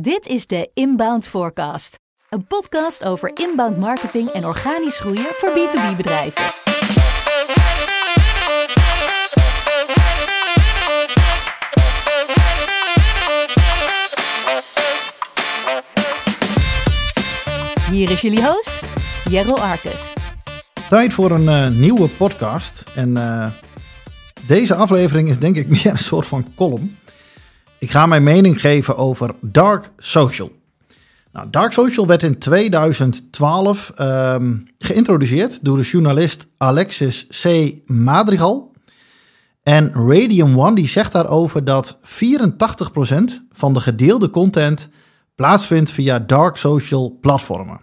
Dit is de Inbound Forecast, een podcast over inbound marketing en organisch groeien voor B2B bedrijven. Hier is jullie host, Jero Arkus. Tijd voor een eh, nieuwe podcast. En eh, deze aflevering is denk ik meer een soort van column. Ik ga mijn mening geven over Dark Social. Nou, Dark Social werd in 2012 ehm, geïntroduceerd door de journalist Alexis C. Madrigal. En Radium One die zegt daarover dat 84% van de gedeelde content plaatsvindt via Dark Social platformen.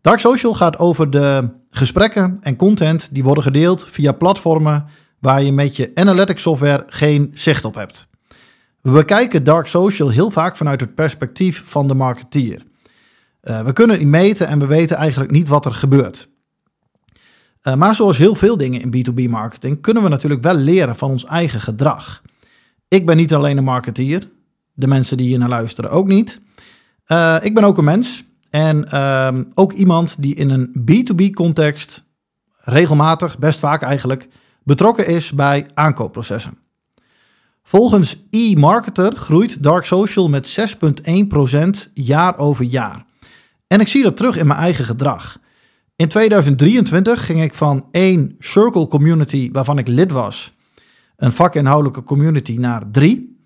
Dark Social gaat over de gesprekken en content die worden gedeeld via platformen waar je met je analytics software geen zicht op hebt. We bekijken dark social heel vaak vanuit het perspectief van de marketeer. Uh, we kunnen het meten en we weten eigenlijk niet wat er gebeurt. Uh, maar zoals heel veel dingen in B2B marketing kunnen we natuurlijk wel leren van ons eigen gedrag. Ik ben niet alleen een marketeer, de mensen die hier naar luisteren ook niet. Uh, ik ben ook een mens en ehm, ook iemand die in een B2B context regelmatig, best vaak eigenlijk, betrokken is bij aankoopprocessen. Volgens e-marketer groeit dark social met 6,1% jaar over jaar. En ik zie dat terug in mijn eigen gedrag. In 2023 ging ik van één circle community waarvan ik lid was, een vakinhoudelijke community, naar drie.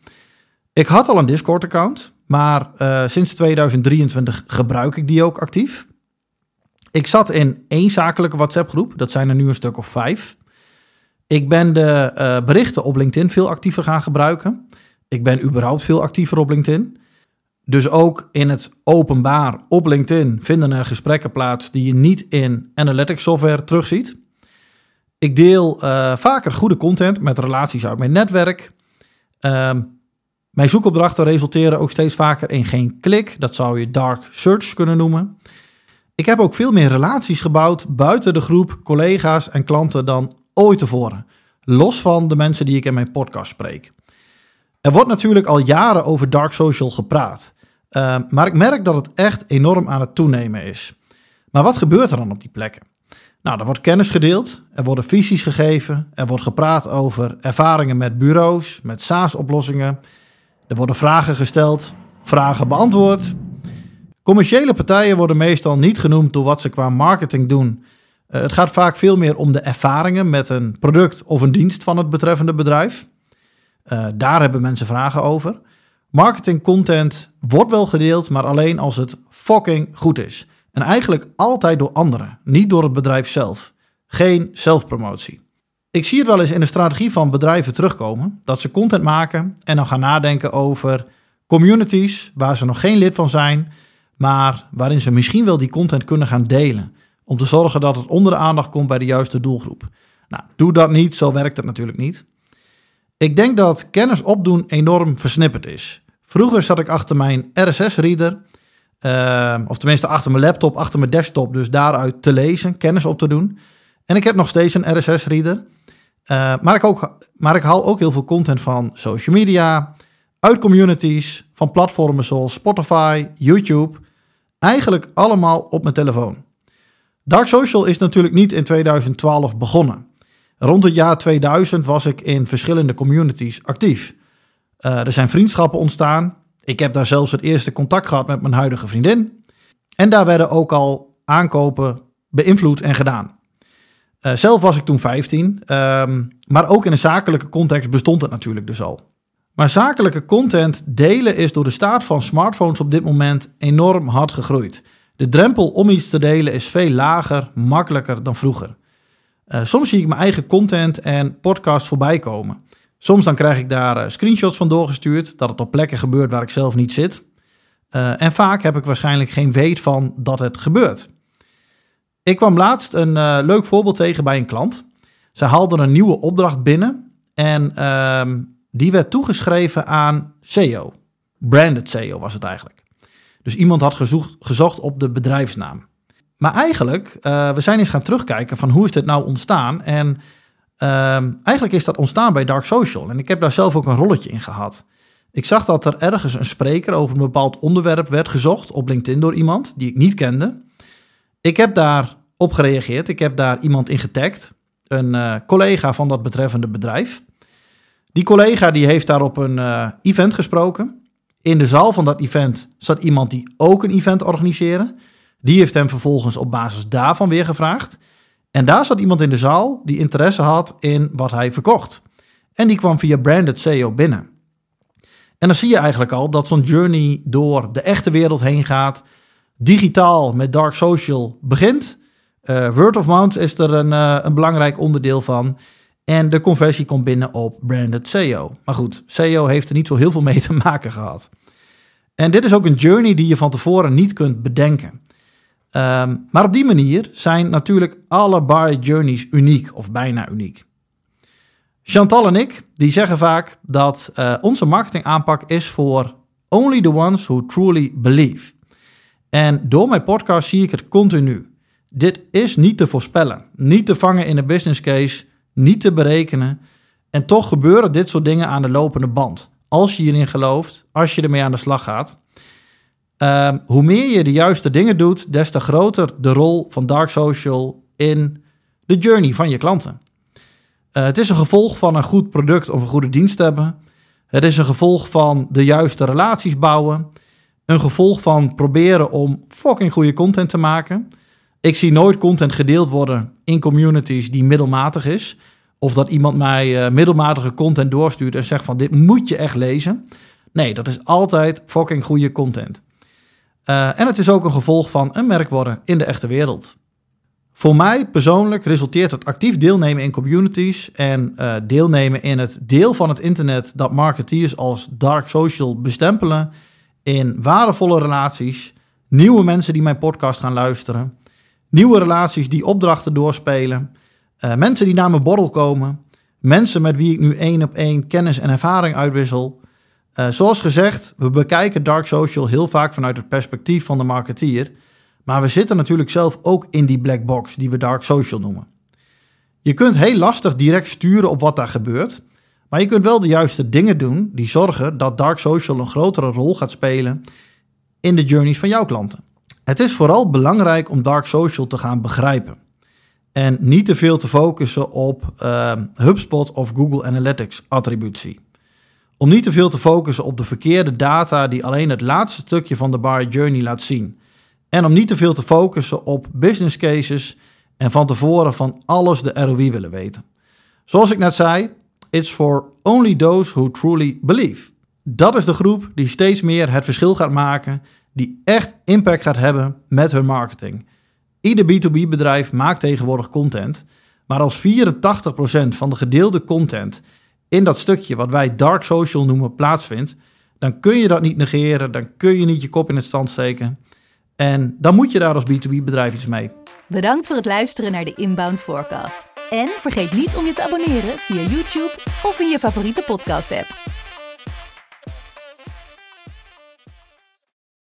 Ik had al een Discord-account, maar uh, sinds 2023 gebruik ik die ook actief. Ik zat in één zakelijke WhatsApp-groep, dat zijn er nu een stuk of vijf. Ik ben de uh, berichten op LinkedIn veel actiever gaan gebruiken. Ik ben überhaupt veel actiever op LinkedIn. Dus ook in het openbaar op LinkedIn vinden er gesprekken plaats die je niet in analytics software terugziet. Ik deel uh, vaker goede content met relaties uit mijn netwerk. Uh, mijn zoekopdrachten resulteren ook steeds vaker in geen klik. Dat zou je dark search kunnen noemen. Ik heb ook veel meer relaties gebouwd buiten de groep collega's en klanten dan ooit tevoren. Los van de mensen die ik in mijn podcast spreek. Er wordt natuurlijk al jaren over dark social gepraat. Uh, maar ik merk dat het echt enorm aan het toenemen is. Maar wat gebeurt er dan op die plekken? Nou, er wordt kennis gedeeld, er worden visies gegeven, er wordt gepraat over ervaringen met bureaus, met SaaS-oplossingen. Er worden vragen gesteld, vragen beantwoord. Commerciële partijen worden meestal niet genoemd door wat ze qua marketing doen, het gaat vaak veel meer om de ervaringen met een product of een dienst van het betreffende bedrijf. Uh, daar hebben mensen vragen over. Marketing content wordt wel gedeeld, maar alleen als het fucking goed is. En eigenlijk altijd door anderen, niet door het bedrijf zelf. Geen zelfpromotie. Ik zie het wel eens in de strategie van bedrijven terugkomen dat ze content maken en dan gaan nadenken over communities waar ze nog geen lid van zijn, maar waarin ze misschien wel die content kunnen gaan delen om te zorgen dat het onder de aandacht komt bij de juiste doelgroep. Nou, doe dat niet, zo werkt het natuurlijk niet. Ik denk dat kennis opdoen enorm versnipperd is. Vroeger zat ik achter mijn RSS-reader, eh, of tenminste achter mijn laptop, achter mijn desktop, dus daaruit te lezen, kennis op te doen. En ik heb nog steeds een RSS-reader. Eh, maar, ik maar ik haal ook heel veel content van social media, uit communities, van platformen zoals Spotify, YouTube. Eigenlijk allemaal op mijn telefoon. Dark Social is natuurlijk niet in 2012 begonnen. Rond het jaar 2000 was ik in verschillende communities actief. Uh, er zijn vriendschappen ontstaan. Ik heb daar zelfs het eerste contact gehad met mijn huidige vriendin. En daar werden ook al aankopen beïnvloed en gedaan. Uh, zelf was ik toen 15, um, ehm, maar ook in een zakelijke context bestond het natuurlijk dus al. Maar zakelijke content delen is door de staat van smartphones op dit moment enorm hard gegroeid. De drempel om iets te delen is veel lager, makkelijker dan vroeger. Uh, soms zie ik mijn eigen content en podcasts voorbij komen. Soms dan krijg ik daar uh, screenshots van doorgestuurd, dat het op plekken gebeurt waar ik zelf niet zit. Uh, en vaak heb ik waarschijnlijk geen weet van dat het gebeurt. Ik kwam laatst een leuk voorbeeld tegen bij een klant. Ze haalden een nieuwe opdracht binnen en ehm, die werd toegeschreven aan SEO. Branded SEO was het eigenlijk. Dus iemand had gezocht, gezocht op de bedrijfsnaam. Maar eigenlijk, uh, we zijn eens gaan terugkijken van hoe is dit nou ontstaan. En uh, eigenlijk is dat ontstaan bij Dark Social. En ik heb daar zelf ook een rolletje in gehad. Ik zag dat er ergens een spreker over een bepaald onderwerp werd gezocht op LinkedIn door iemand die ik niet kende. Ik heb daar op gereageerd. Ik heb daar iemand in getagd, een uh, collega van dat betreffende bedrijf. Die collega die heeft daar op een uh, event gesproken. In de zaal van dat event zat iemand die ook een event organiseerde. Die heeft hem vervolgens op basis daarvan weer gevraagd. En daar zat iemand in de zaal die interesse had in wat hij verkocht. En die kwam via branded SEO binnen. En dan zie je eigenlijk al dat zo'n journey door de echte wereld heen gaat. Digitaal met dark social begint. Uh, word of mouth is er een, uh, een belangrijk onderdeel van. En de conversie komt binnen op branded SEO. Maar goed, SEO heeft er niet zo heel veel mee te maken gehad. En dit is ook een journey die je van tevoren niet kunt bedenken. Um, maar op die manier zijn natuurlijk alle buy journeys uniek of bijna uniek. Chantal en ik die zeggen vaak dat uh, onze marketingaanpak is voor only the ones who truly believe. En door mijn podcast zie ik het continu. Dit is niet te voorspellen, niet te vangen in een business case, niet te berekenen. En toch gebeuren dit soort dingen aan de lopende band. Als je hierin gelooft, als je ermee aan de slag gaat. Uh, hoe meer je de juiste dingen doet, des te groter de rol van dark social in de journey van je klanten. Uh, het is een gevolg van een goed product of een goede dienst hebben. Het is een gevolg van de juiste relaties bouwen. Een gevolg van proberen om fucking goede content te maken. Ik zie nooit content gedeeld worden in communities die middelmatig is. Of dat iemand mij uh, middelmatige content doorstuurt en zegt van dit moet je echt lezen. Nee, dat is altijd fucking goede content. Uh, en het is ook een gevolg van een merk worden in de echte wereld. Voor mij persoonlijk resulteert het actief deelnemen in communities en uh, deelnemen in het deel van het internet dat marketeers als dark social bestempelen in waardevolle relaties, nieuwe mensen die mijn podcast gaan luisteren, nieuwe relaties die opdrachten doorspelen, uh, mensen die naar mijn borrel komen, mensen met wie ik nu één op één kennis en ervaring uitwissel. Uh, zoals gezegd, we bekijken dark social heel vaak vanuit het perspectief van de marketeer. Maar we zitten natuurlijk zelf ook in die black box die we dark social noemen. Je kunt heel lastig direct sturen op wat daar gebeurt, maar je kunt wel de juiste dingen doen die zorgen dat dark social een grotere rol gaat spelen in de journeys van jouw klanten. Het is vooral belangrijk om dark social te gaan begrijpen en niet te veel te focussen op uh, HubSpot of Google Analytics attributie. Om niet te veel te focussen op de verkeerde data die alleen het laatste stukje van de buyer journey laat zien. En om niet te veel te focussen op business cases en van tevoren van alles de ROI willen weten. Zoals ik net zei, it's for only those who truly believe. Dat is de groep die steeds meer het verschil gaat maken, die echt impact gaat hebben met hun marketing. Ieder B2B bedrijf maakt tegenwoordig content, maar als 84% van de gedeelde content in dat stukje wat wij dark social noemen plaatsvindt, dan kun je dat niet negeren, dan kun je niet je kop in het stand steken. En dan moet je daar als B2B bedrijf iets mee. Bedankt voor het luisteren naar de Inbound Forecast. En vergeet niet om je te abonneren via YouTube of in je favoriete podcast app.